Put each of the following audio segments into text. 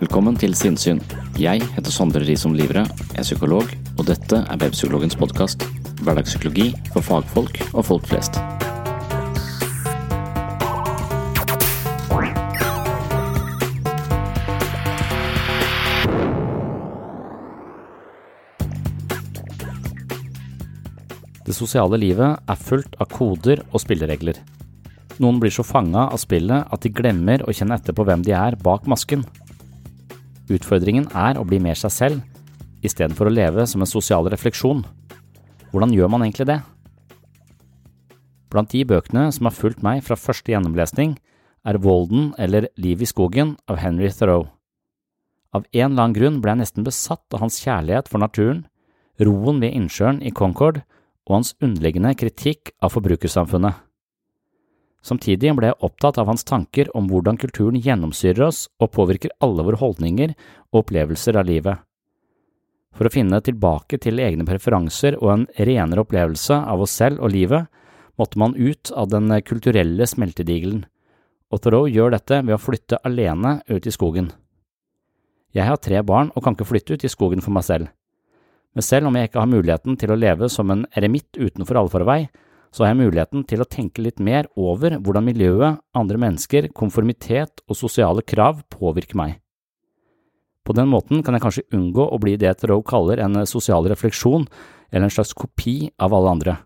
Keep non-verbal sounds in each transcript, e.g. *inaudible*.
Velkommen til Sinnsyn. Jeg heter Sondre Risom Livre, er psykolog, og dette er Webpsykologens podkast. Hverdagspsykologi for fagfolk og folk flest. Det sosiale livet er fullt av koder og spilleregler. Noen blir så fanga av spillet at de glemmer å kjenne etter på hvem de er bak masken. Utfordringen er å bli mer seg selv, istedenfor å leve som en sosial refleksjon. Hvordan gjør man egentlig det? Blant de bøkene som har fulgt meg fra første gjennomlesning, er Walden eller Liv i skogen av Henry Thoreau. Av en eller annen grunn ble jeg nesten besatt av hans kjærlighet for naturen, roen ved innsjøen i Concord og hans underliggende kritikk av forbrukersamfunnet. Samtidig ble jeg opptatt av hans tanker om hvordan kulturen gjennomsyrer oss og påvirker alle våre holdninger og opplevelser av livet. For å finne tilbake til egne preferanser og en renere opplevelse av oss selv og livet, måtte man ut av den kulturelle smeltedigelen, og Thoreau gjør dette ved å flytte alene ut i skogen. Jeg har tre barn og kan ikke flytte ut i skogen for meg selv. Men selv om jeg ikke har muligheten til å leve som en eremitt utenfor allfarvei, så har jeg muligheten til å tenke litt mer over hvordan miljøet, andre mennesker, konformitet og sosiale krav påvirker meg. På den måten kan jeg kanskje unngå å bli det Thoreau kaller en sosial refleksjon eller en slags kopi av alle andre.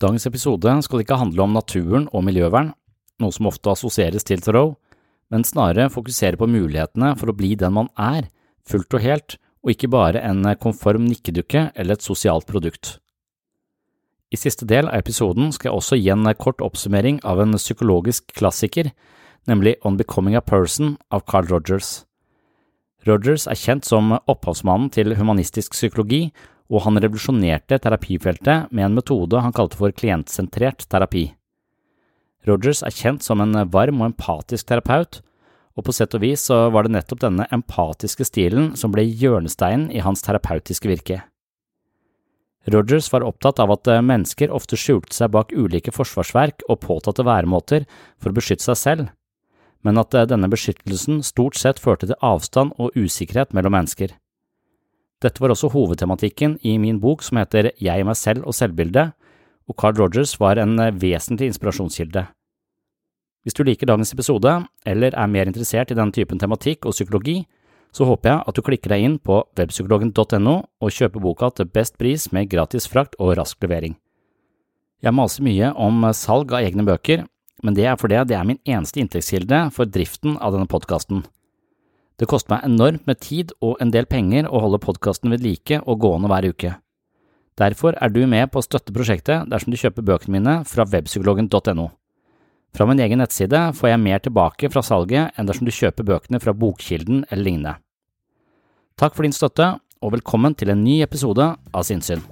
Dagens episode skal ikke handle om naturen og miljøvern, noe som ofte assosieres til Thoreau, men snarere fokusere på mulighetene for å bli den man er, fullt og helt, og ikke bare en konform nikkedukke eller et sosialt produkt. I siste del av episoden skal jeg også gi en kort oppsummering av en psykologisk klassiker, nemlig On Becoming a Person av Carl Rogers. Rogers er kjent som opphavsmannen til humanistisk psykologi, og han revolusjonerte terapifeltet med en metode han kalte for klientsentrert terapi. Rogers er kjent som en varm og empatisk terapeut, og på sett og vis var det nettopp denne empatiske stilen som ble hjørnesteinen i hans terapeutiske virke. Rogers var opptatt av at mennesker ofte skjulte seg bak ulike forsvarsverk og påtatte væremåter for å beskytte seg selv, men at denne beskyttelsen stort sett førte til avstand og usikkerhet mellom mennesker. Dette var også hovedtematikken i min bok som heter Jeg, meg selv og selvbildet, og Carl Rogers var en vesentlig inspirasjonskilde. Hvis du liker dagens episode, eller er mer interessert i denne typen tematikk og psykologi, så håper jeg at du klikker deg inn på webpsykologen.no og kjøper boka til best pris med gratis frakt og rask levering. Jeg maser mye om salg av egne bøker, men det er fordi det er min eneste inntektskilde for driften av denne podkasten. Det koster meg enormt med tid og en del penger å holde podkasten ved like og gående hver uke. Derfor er du med på å støtte prosjektet dersom du kjøper bøkene mine fra webpsykologen.no. Fra min egen nettside får jeg mer tilbake fra salget enn dersom du kjøper bøkene fra Bokkilden eller lignende. Takk for din støtte, og velkommen til en ny episode av Sinnsyn.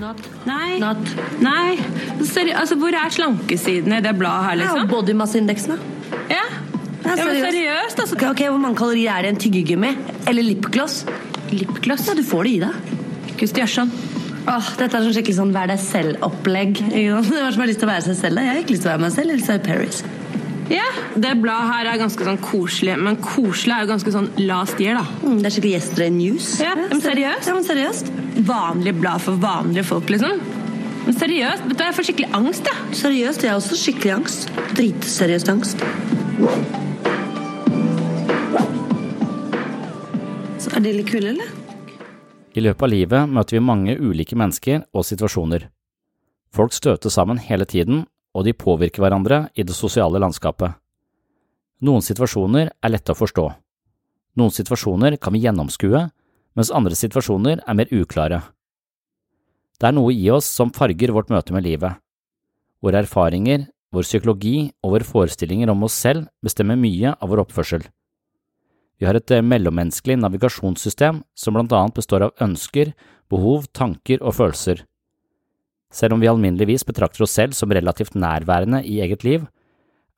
Not. Nei. Not. Nei. Seri altså, hvor er slankesiden i det bladet her, liksom? Ja, bodymasseindeksen, da. Ja. Ja, men seriøst, altså. Ok, ok, Hvor mange kalorier er det i en tyggegummi? Eller lipgloss? Lipgloss? Ja, du får det i deg. Kristiansand. Åh, dette er sånn skikkelig sånn vær deg selv-opplegg. Hvem som har lyst til å være seg selv? da? Jeg har ikke lyst til å være meg selv. Å være Paris. Ja, det bladet her er ganske sånn koselig, men koselig er jo ganske sånn last year, da. Mm, det er skikkelig Yesterday News. Ja, men seriøst? Ja, men seriøst. Vanlig blad for vanlige folk, liksom. Men seriøst, vet du, jeg får skikkelig angst, jeg. Seriøst, jeg har også skikkelig angst. Dritseriøst angst. Så er de litt kule, eller? I løpet av livet møter vi mange ulike mennesker og situasjoner. Folk støter sammen hele tiden, og de påvirker hverandre i det sosiale landskapet. Noen situasjoner er lette å forstå. Noen situasjoner kan vi gjennomskue, mens andre situasjoner er mer uklare. Det er noe i oss som farger vårt møte med livet. Våre erfaringer, vår psykologi og våre forestillinger om oss selv bestemmer mye av vår oppførsel. Vi har et mellommenneskelig navigasjonssystem som blant annet består av ønsker, behov, tanker og følelser. Selv om vi alminneligvis betrakter oss selv som relativt nærværende i eget liv,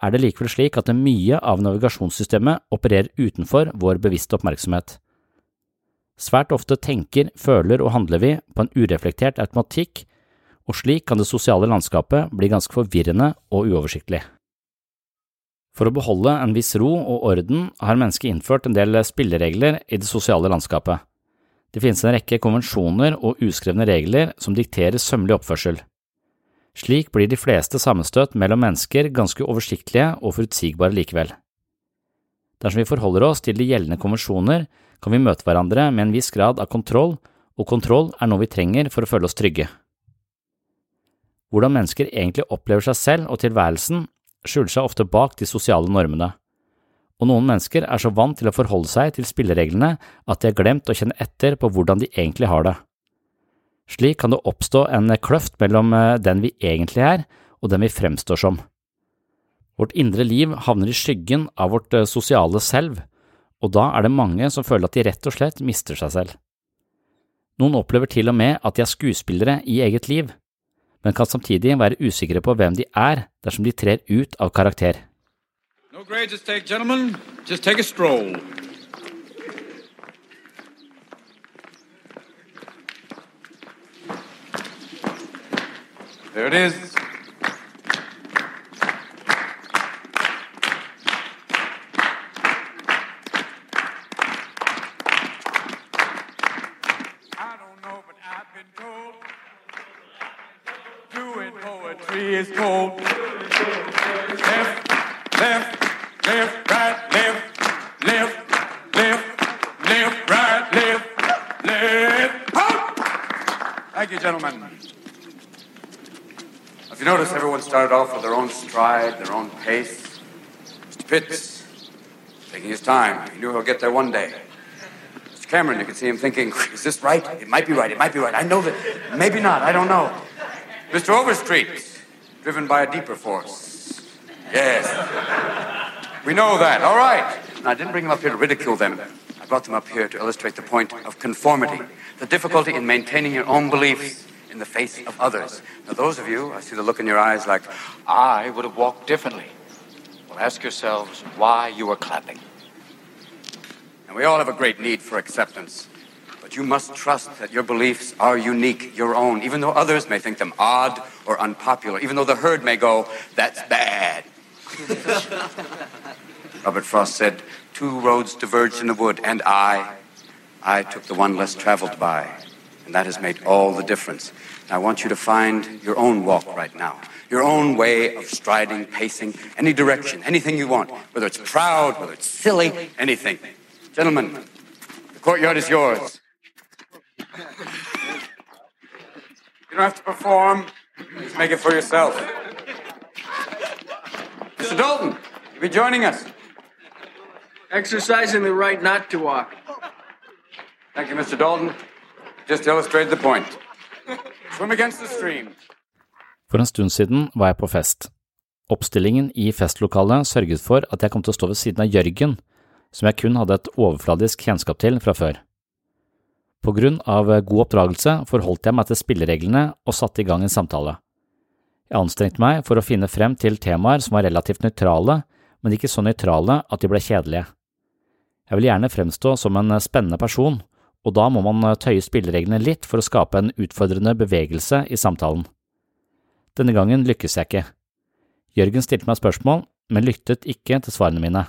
er det likevel slik at mye av navigasjonssystemet opererer utenfor vår bevisste oppmerksomhet. Svært ofte tenker, føler og handler vi på en ureflektert automatikk, og slik kan det sosiale landskapet bli ganske forvirrende og uoversiktlig. For å beholde en viss ro og orden har mennesket innført en del spilleregler i det sosiale landskapet. Det finnes en rekke konvensjoner og uskrevne regler som dikterer sømmelig oppførsel. Slik blir de fleste sammenstøt mellom mennesker ganske oversiktlige og forutsigbare likevel. Dersom vi forholder oss til de gjeldende konvensjoner, kan vi møte hverandre med en viss grad av kontroll, og kontroll er noe vi trenger for å føle oss trygge. Hvordan mennesker egentlig opplever seg selv og tilværelsen, skjuler seg ofte bak de sosiale normene, og noen mennesker er så vant til å forholde seg til spillereglene at de har glemt å kjenne etter på hvordan de egentlig har det. Slik kan det oppstå en kløft mellom eh, den vi egentlig er og den vi fremstår som. Vårt indre liv havner i skyggen av vårt eh, sosiale selv, og da er det mange som føler at de rett og slett mister seg selv. Noen opplever til og med at de er skuespillere i eget liv, men kan samtidig være usikre på hvem de er dersom de trer ut av karakter. No grades just take. Just take a. There it is. Notice, everyone started off with their own stride, their own pace. Mr. Pitts, taking his time. He knew he'll get there one day. Mr. Cameron, you can see him thinking, is this right? It might be right, it might be right. I know that. Maybe not, I don't know. Mr. Overstreet, driven by a deeper force. Yes. We know that. All right. Now, I didn't bring them up here to ridicule them. I brought them up here to illustrate the point of conformity, the difficulty in maintaining your own beliefs in the face of others. Now, those of you, I see the look in your eyes like, I would have walked differently. Well, ask yourselves why you were clapping. and we all have a great need for acceptance. But you must trust that your beliefs are unique, your own, even though others may think them odd or unpopular, even though the herd may go, that's bad. *laughs* Robert Frost said, Two roads diverged in the wood, and I, I took the one less traveled by. And that has made all the difference. Now, I want you to find your own walk right now, your own way of striding, pacing, any direction, anything you want, whether it's proud, whether it's silly, anything. Gentlemen, the courtyard is yours. You don't have to perform, just make it for yourself. Mr. Dalton, you'll be joining us. Exercising the right not to walk. Thank you, Mr. Dalton. Just illustrate the point. Swim against the stream. For en stund siden var jeg på fest. Oppstillingen i festlokalet sørget for at jeg kom til å stå ved siden av Jørgen, som jeg kun hadde et overfladisk kjennskap til fra før. På grunn av god oppdragelse forholdt jeg meg til spillereglene og satte i gang en samtale. Jeg anstrengte meg for å finne frem til temaer som var relativt nøytrale, men ikke så nøytrale at de ble kjedelige. Jeg vil gjerne fremstå som en spennende person, og da må man tøye spillereglene litt for å skape en utfordrende bevegelse i samtalen. Denne gangen lykkes jeg ikke. Jørgen stilte meg spørsmål, men lyttet ikke til svarene mine.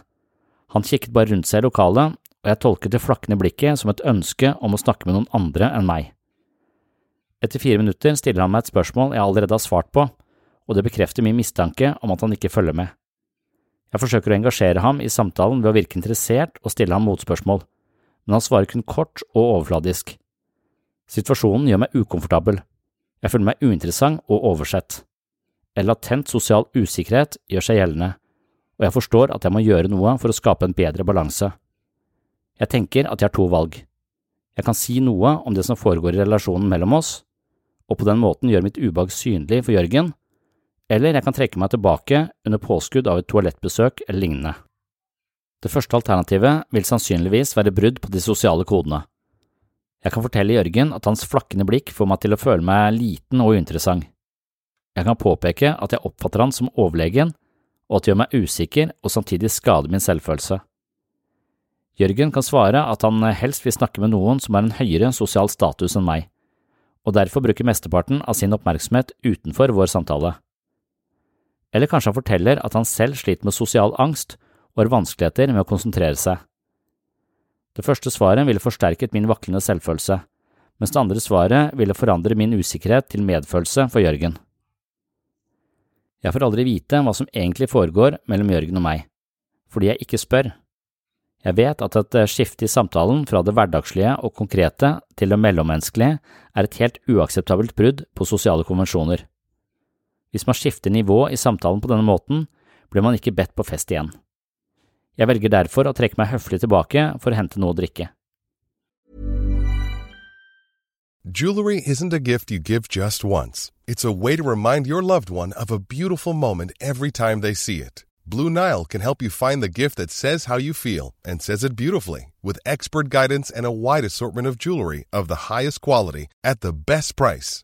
Han kikket bare rundt seg i lokalet, og jeg tolket det flakkende blikket som et ønske om å snakke med noen andre enn meg. Etter fire minutter stiller han meg et spørsmål jeg allerede har svart på, og det bekrefter min mistanke om at han ikke følger med. Jeg forsøker å engasjere ham i samtalen ved å virke interessert og stille ham motspørsmål, men han svarer kun kort og overfladisk. Situasjonen gjør meg ukomfortabel. Jeg føler meg uinteressant og oversett. En latent sosial usikkerhet gjør seg gjeldende, og jeg forstår at jeg må gjøre noe for å skape en bedre balanse. Jeg tenker at jeg har to valg. Jeg kan si noe om det som foregår i relasjonen mellom oss, og på den måten gjøre mitt ubehag synlig for Jørgen, eller jeg kan trekke meg tilbake under påskudd av et toalettbesøk eller lignende. Det første alternativet vil sannsynligvis være brudd på de sosiale kodene. Jeg kan fortelle Jørgen at hans flakkende blikk får meg til å føle meg liten og uinteressant. Jeg kan påpeke at jeg oppfatter han som overlegen, og at det gjør meg usikker og samtidig skader min selvfølelse. Jørgen kan svare at han helst vil snakke med noen som har en høyere sosial status enn meg, og derfor bruker mesteparten av sin oppmerksomhet utenfor vår samtale. Eller kanskje han forteller at han selv sliter med sosial angst og har vanskeligheter med å konsentrere seg. Det første svaret ville forsterket min vaklende selvfølelse, mens det andre svaret ville forandre min usikkerhet til medfølelse for Jørgen. Jeg får aldri vite hva som egentlig foregår mellom Jørgen og meg, fordi jeg ikke spør. Jeg vet at et skifte i samtalen fra det hverdagslige og konkrete til det mellommenneskelige er et helt uakseptabelt brudd på sosiale konvensjoner. Hvis man skifter nivå i samtalen på denne måten, blir man ikke bedt på fest igjen. Jeg velger derfor å trekke meg høflig tilbake for å hente noe å drikke. Jewelry isn't a gift you give just once. It's a way to remind your loved one of a beautiful moment every time they see it. Blue Nile can help you find the gift that says how you feel and says it beautifully with expert guidance and a wide assortment of jewelry of the highest quality at the best price.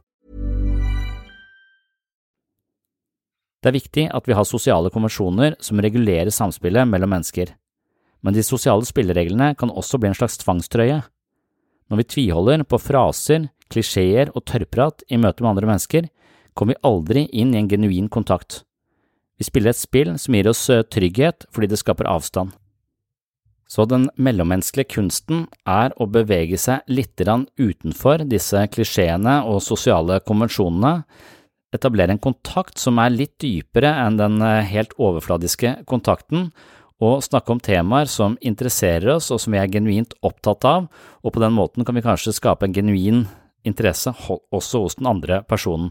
Det er viktig at vi har sosiale konvensjoner som regulerer samspillet mellom mennesker, men de sosiale spillereglene kan også bli en slags tvangstrøye. Når vi tviholder på fraser, klisjeer og tørrprat i møte med andre mennesker, kommer vi aldri inn i en genuin kontakt. Vi spiller et spill som gir oss eh, trygghet fordi det skaper avstand. Så den mellommenneskelige kunsten er å bevege seg litt utenfor disse klisjeene og sosiale konvensjonene, etablere en kontakt som er litt dypere enn den eh, helt overfladiske kontakten, og snakke om temaer som interesserer oss og som vi er genuint opptatt av, og på den måten kan vi kanskje skape en genuin interesse også hos den andre personen.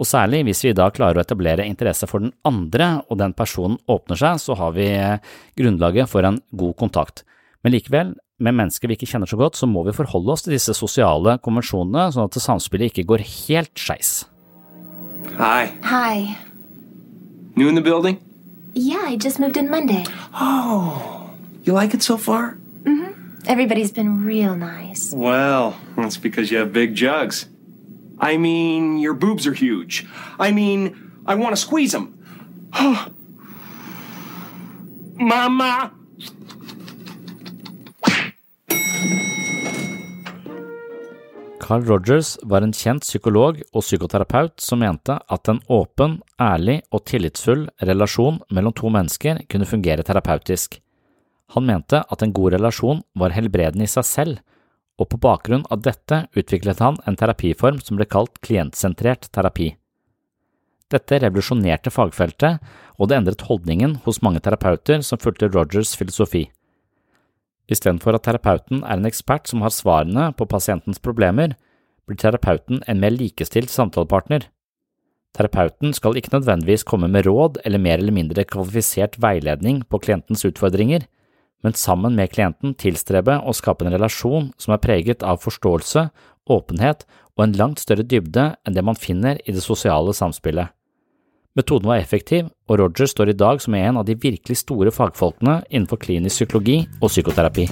Og særlig hvis vi da klarer å etablere interesse for den andre, og den personen åpner seg, så har vi eh, grunnlaget for en god kontakt. Men likevel, med mennesker vi ikke kjenner så godt, så må vi forholde oss til disse sosiale konvensjonene, sånn at samspillet ikke går helt skeis. Hi. Hi. New in the building? Yeah, I just moved in Monday. Oh, you like it so far? Mm-hmm. Everybody's been real nice. Well, that's because you have big jugs. I mean, your boobs are huge. I mean, I want to squeeze them. *sighs* Mama! Carl Rogers var en kjent psykolog og psykoterapeut som mente at en åpen, ærlig og tillitsfull relasjon mellom to mennesker kunne fungere terapeutisk. Han mente at en god relasjon var helbredende i seg selv, og på bakgrunn av dette utviklet han en terapiform som ble kalt klientsentrert terapi. Dette revolusjonerte fagfeltet, og det endret holdningen hos mange terapeuter som fulgte Rogers' filosofi. Istedenfor at terapeuten er en ekspert som har svarene på pasientens problemer, blir terapeuten en mer likestilt samtalepartner. Terapeuten skal ikke nødvendigvis komme med råd eller mer eller mindre kvalifisert veiledning på klientens utfordringer, men sammen med klienten tilstrebe å skape en relasjon som er preget av forståelse, åpenhet og en langt større dybde enn det man finner i det sosiale samspillet. Metoden var effektiv, og Roger står i dag som en av de virkelig store fagfolkene innenfor klinisk psykologi og psykoterapi.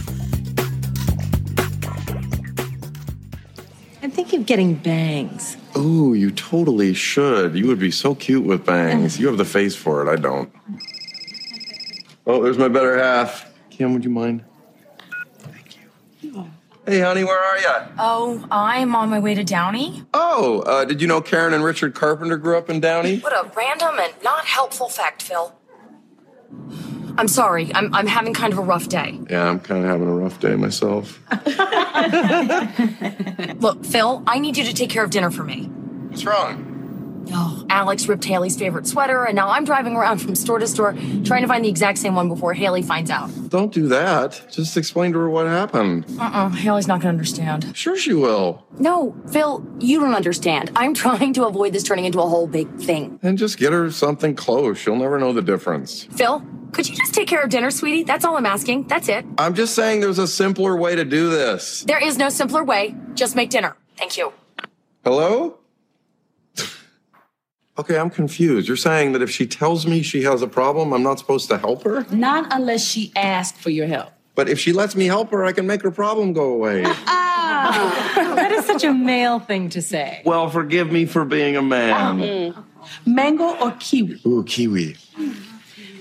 Of getting bangs. Ooh, you totally should. You would be so cute with bangs. You have the face for it. I don't. Oh, there's my better half. Kim, would you mind? Hey, honey, where are you? Oh, I'm on my way to Downey. Oh, uh, did you know Karen and Richard Carpenter grew up in Downey? What a random and not helpful fact, Phil. I'm sorry. I'm, I'm having kind of a rough day. Yeah, I'm kind of having a rough day myself. *laughs* Look, Phil, I need you to take care of dinner for me. What's wrong? Oh, Alex ripped Haley's favorite sweater, and now I'm driving around from store to store trying to find the exact same one before Haley finds out. Don't do that. Just explain to her what happened. Uh-uh, Haley's not gonna understand. Sure she will. No, Phil, you don't understand. I'm trying to avoid this turning into a whole big thing. And just get her something close. She'll never know the difference. Phil, could you just take care of dinner, sweetie? That's all I'm asking. That's it. I'm just saying there's a simpler way to do this. There is no simpler way. Just make dinner. Thank you. Hello? Okay, I'm confused. You're saying that if she tells me she has a problem, I'm not supposed to help her? Not unless she asks for your help. But if she lets me help her, I can make her problem go away. Ah, *laughs* that is such a male thing to say. well, forgive me for being a man. Mango or kiwi? Ooh, kiwi.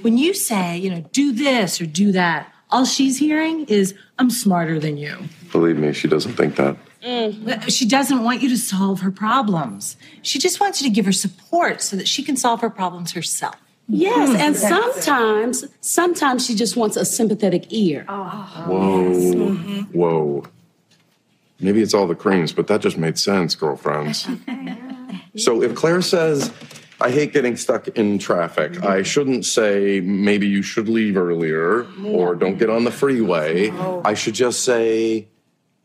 When you say, you know, do this or do that, all she's hearing is, I'm smarter than you. Believe me, she doesn't think that. Mm. But She doesn't want you to solve her problems. She just wants you to give her support so that she can solve her problems herself. Yes, mm. and That's it. sometimes, sometimes she just wants a sympathetic ear. Oh. Whoa. Mm-hmm. Whoa. Maybe it's all the creams, but that just made sense, girlfriends. *laughs* so if Claire says, I hate getting stuck in traffic, mm-hmm. I shouldn't say, maybe you should leave earlier or don't get on the freeway. Oh. I should just say,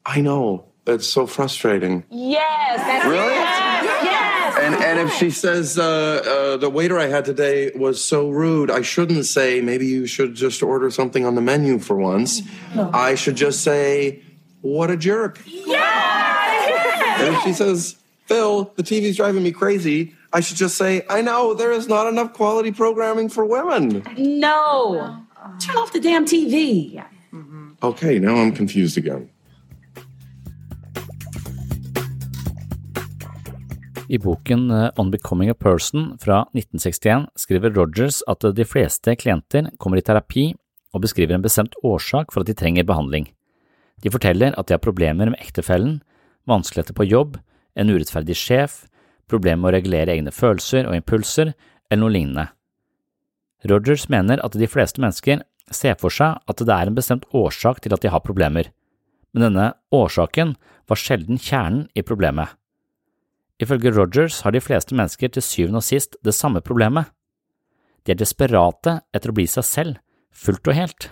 I know, it's so frustrating. Yes, that's Really? Yes. And, and if she says, uh, uh, the waiter I had today was so rude, I shouldn't say, maybe you should just order something on the menu for once. I should just say, what a jerk. Yes. And if she says, Phil, the TV's driving me crazy, I should just say, I know, there is not enough quality programming for women. No. Turn off the damn TV. Okay, now I'm confused again. I boken eh, On Becoming a Person fra 1961 skriver Rogers at de fleste klienter kommer i terapi og beskriver en bestemt årsak for at de trenger behandling. De forteller at de har problemer med ektefellen, vanskeligheter på jobb, en urettferdig sjef, problemer med å regulere egne følelser og impulser, eller noe lignende. Rogers mener at de fleste mennesker ser for seg at det er en bestemt årsak til at de har problemer, men denne årsaken var sjelden kjernen i problemet. Ifølge Rogers har de fleste mennesker til syvende og sist det samme problemet. De er desperate etter å bli seg selv, fullt og helt.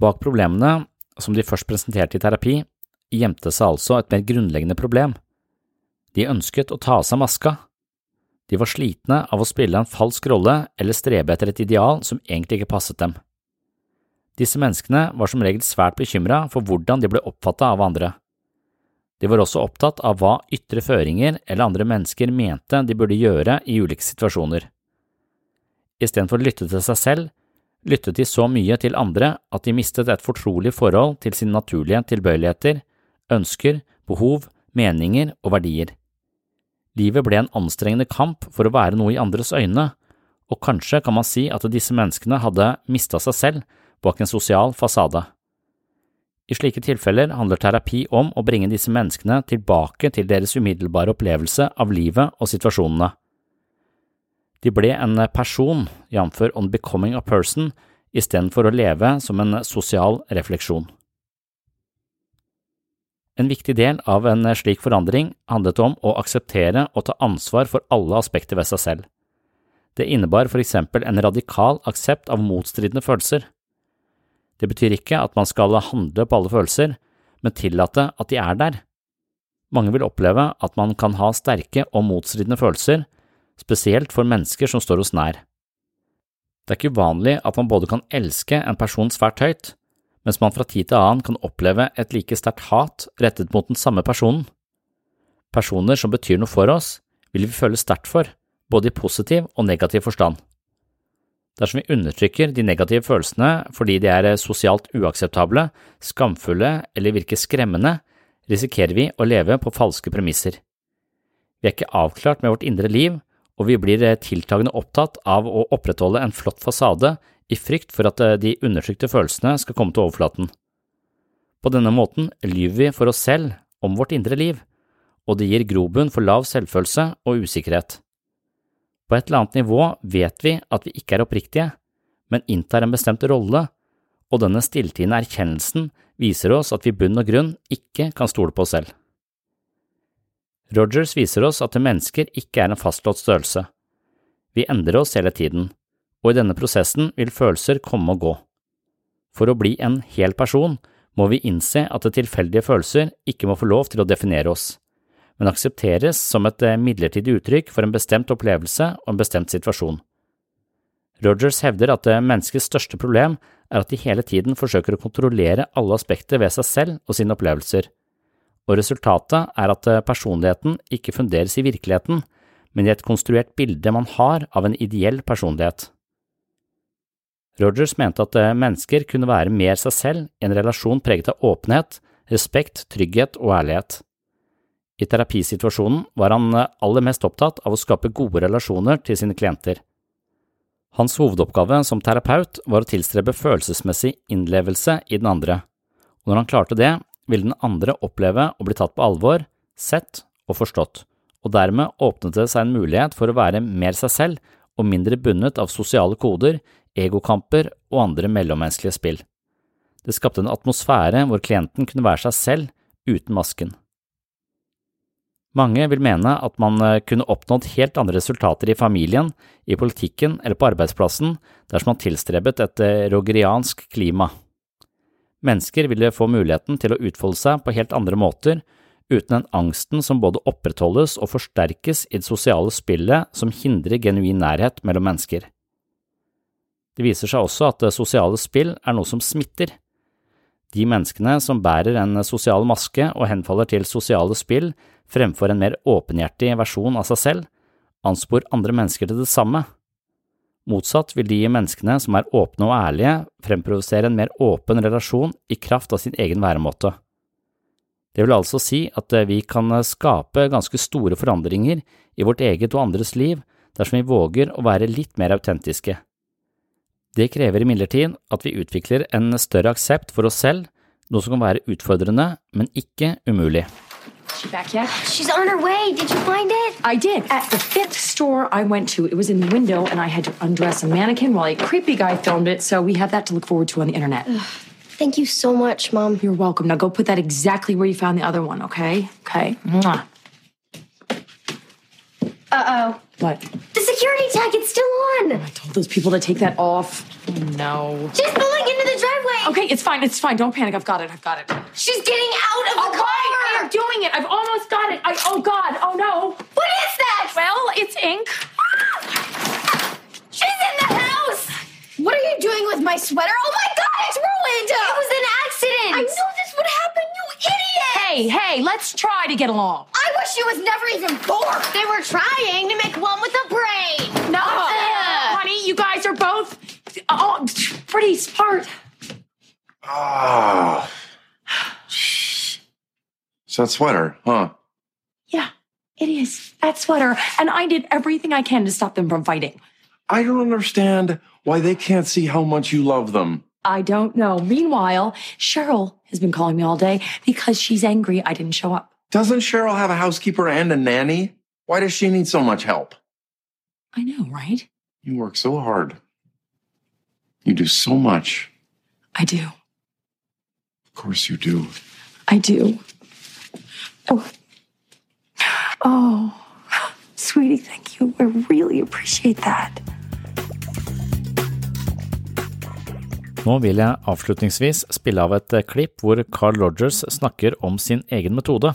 Bak problemene, som de først presenterte i terapi, gjemte seg altså et mer grunnleggende problem. De ønsket å ta av seg maska. De var slitne av å spille en falsk rolle eller strebe etter et ideal som egentlig ikke passet dem. Disse menneskene var som regel svært bekymra for hvordan de ble oppfatta av andre. De var også opptatt av hva ytre føringer eller andre mennesker mente de burde gjøre i ulike situasjoner. Istedenfor å lytte til seg selv, lyttet de så mye til andre at de mistet et fortrolig forhold til sine naturlige tilbøyeligheter, ønsker, behov, meninger og verdier. Livet ble en anstrengende kamp for å være noe i andres øyne, og kanskje kan man si at disse menneskene hadde mista seg selv bak en sosial fasade. I slike tilfeller handler terapi om å bringe disse menneskene tilbake til deres umiddelbare opplevelse av livet og situasjonene. De ble en person, jf. On Becoming a Person, istedenfor å leve som en sosial refleksjon. En viktig del av en slik forandring handlet om å akseptere og ta ansvar for alle aspekter ved seg selv. Det innebar for eksempel en radikal aksept av motstridende følelser. Det betyr ikke at man skal handle på alle følelser, men tillate at de er der. Mange vil oppleve at man kan ha sterke og motstridende følelser, spesielt for mennesker som står oss nær. Det er ikke uvanlig at man både kan elske en person svært høyt, mens man fra tid til annen kan oppleve et like sterkt hat rettet mot den samme personen. Personer som betyr noe for oss, vil vi føle sterkt for, både i positiv og negativ forstand. Dersom vi undertrykker de negative følelsene fordi de er sosialt uakseptable, skamfulle eller virker skremmende, risikerer vi å leve på falske premisser. Vi er ikke avklart med vårt indre liv, og vi blir tiltagende opptatt av å opprettholde en flott fasade i frykt for at de undertrykte følelsene skal komme til overflaten. På denne måten lyver vi for oss selv om vårt indre liv, og det gir grobunn for lav selvfølelse og usikkerhet. På et eller annet nivå vet vi at vi ikke er oppriktige, men inntar en bestemt rolle, og denne stilltiende erkjennelsen viser oss at vi i bunn og grunn ikke kan stole på oss selv. Rogers viser oss at mennesker ikke er en fastlåst størrelse. Vi endrer oss hele tiden, og i denne prosessen vil følelser komme og gå. For å bli en hel person må vi innse at tilfeldige følelser ikke må få lov til å definere oss men aksepteres som et eh, midlertidig uttrykk for en bestemt opplevelse og en bestemt situasjon. Rogers hevder at eh, menneskets største problem er at de hele tiden forsøker å kontrollere alle aspekter ved seg selv og sine opplevelser, og resultatet er at eh, personligheten ikke funderes i virkeligheten, men i et konstruert bilde man har av en ideell personlighet. Rogers mente at mennesker kunne være mer seg selv i en relasjon preget av åpenhet, respekt, trygghet og ærlighet. I terapisituasjonen var han eh, aller mest opptatt av å skape gode relasjoner til sine klienter. Hans hovedoppgave som terapeut var å tilstrebe følelsesmessig innlevelse i den andre, og når han klarte det, ville den andre oppleve å bli tatt på alvor, sett og forstått, og dermed åpnet det seg en mulighet for å være mer seg selv og mindre bundet av sosiale koder, egokamper og andre mellommenneskelige spill. Det skapte en atmosfære hvor klienten kunne være seg selv uten masken. Mange vil mene at man eh, kunne oppnådd helt andre resultater i familien, i politikken eller på arbeidsplassen dersom man tilstrebet et eh, rogeriansk klima. Mennesker ville få muligheten til å utfolde seg på helt andre måter, uten den angsten som både opprettholdes og forsterkes i det sosiale spillet som hindrer genuin nærhet mellom mennesker. Det viser seg også at det sosiale spill er noe som smitter. De menneskene som bærer en sosial maske og henfaller til sosiale spill, fremfor en mer åpenhjertig versjon av seg selv, anspor andre mennesker til det samme. Motsatt vil de menneskene som er åpne og ærlige, fremprovosere en mer åpen relasjon i kraft av sin egen væremåte. Det vil altså si at eh, vi kan eh, skape ganske store forandringer i vårt eget og andres liv dersom vi våger å være litt mer autentiske. Det krever imidlertid at vi utvikler en større aksept for oss selv, noe som kan være utfordrende, men ikke umulig. She back yet? She's on her way. Did you find it? I did. At the fifth store I went to, it was in the window, and I had to undress a mannequin while a creepy guy filmed it, so we have that to look forward to on the internet. Thank you so much, Mom. You're welcome. Now go put that exactly where you found the other one, okay? Okay. Mwah. Uh oh. What? The security tag, it's still on. Oh, I told those people to take that off. Oh, no. She's pulling into the driveway. Okay, it's fine. It's fine. Don't panic. I've got it. I've got it. She's getting out of the oh, Okay, car. I'm doing it. I've almost got it. I, oh, God. Oh, no. What is that? Well, it's ink. She's in the house. What are you doing with my sweater? Oh my God, it's ruined. It was an accident. I knew this would happen, you idiot. Hey, hey, let's try to get along. I wish she was never even born. They were trying to make one with a brain. No, Ugh. honey, you guys are both oh, pretty smart. Ah. It's that sweater, huh? Yeah, it is. That sweater. And I did everything I can to stop them from fighting. I don't understand why they can't see how much you love them. I don't know. Meanwhile, Cheryl has been calling me all day because she's angry I didn't show up. Doesn't Cheryl have a housekeeper and a nanny? Why does she need so much help? I know, right? You work so hard. You do so much. I do. Of course you do. I do. Oh. Oh. Sweetie, thank you. I really appreciate that. Nå vil jeg avslutningsvis spille av et klipp hvor Carl Rogers snakker om sin egen metode.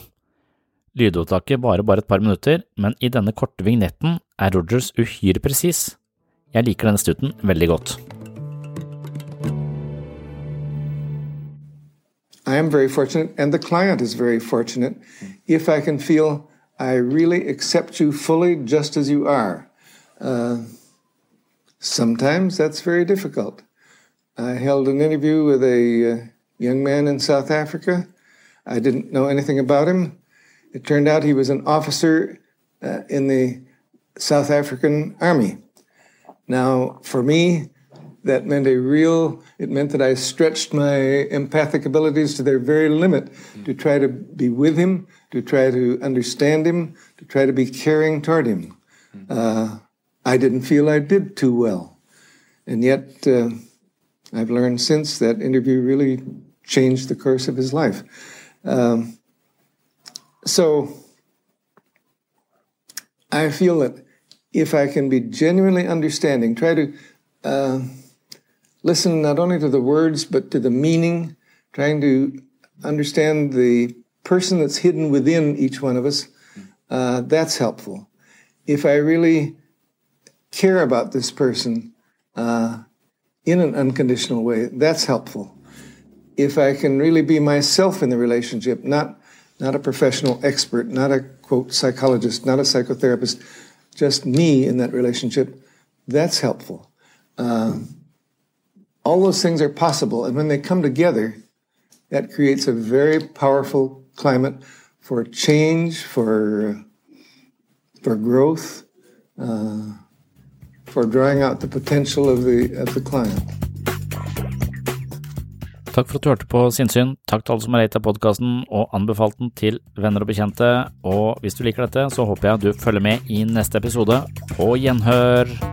Lydopptaket varer bare et par minutter, men i denne korte vignetten er Rogers uhyre presis. Jeg liker denne stutten veldig godt. I am very fortunate, and the client is very fortunate if I can feel I really accept you fully just as you are. Uh, sometimes that's very difficult. I held an interview with a uh, young man in South Africa. I didn't know anything about him. It turned out he was an officer uh, in the South African Army. Now, for me, that meant a real, it meant that I stretched my empathic abilities to their very limit to try to be with him, to try to understand him, to try to be caring toward him. Uh, I didn't feel I did too well. And yet, uh, I've learned since that interview really changed the course of his life. Um, so I feel that if I can be genuinely understanding, try to uh, listen not only to the words but to the meaning, trying to understand the person that's hidden within each one of us, uh, that's helpful. If I really care about this person uh, in an unconditional way, that's helpful. If I can really be myself in the relationship, not not a professional expert, not a quote psychologist, not a psychotherapist, just me in that relationship, that's helpful. Um, all those things are possible, and when they come together, that creates a very powerful climate for change, for for growth, uh, for drawing out the potential of the of the client. Takk for at du hørte på Sinnsyn. Takk til alle som har ratet podkasten og anbefalt den til venner og bekjente. Og hvis du liker dette, så håper jeg du følger med i neste episode. På gjenhør!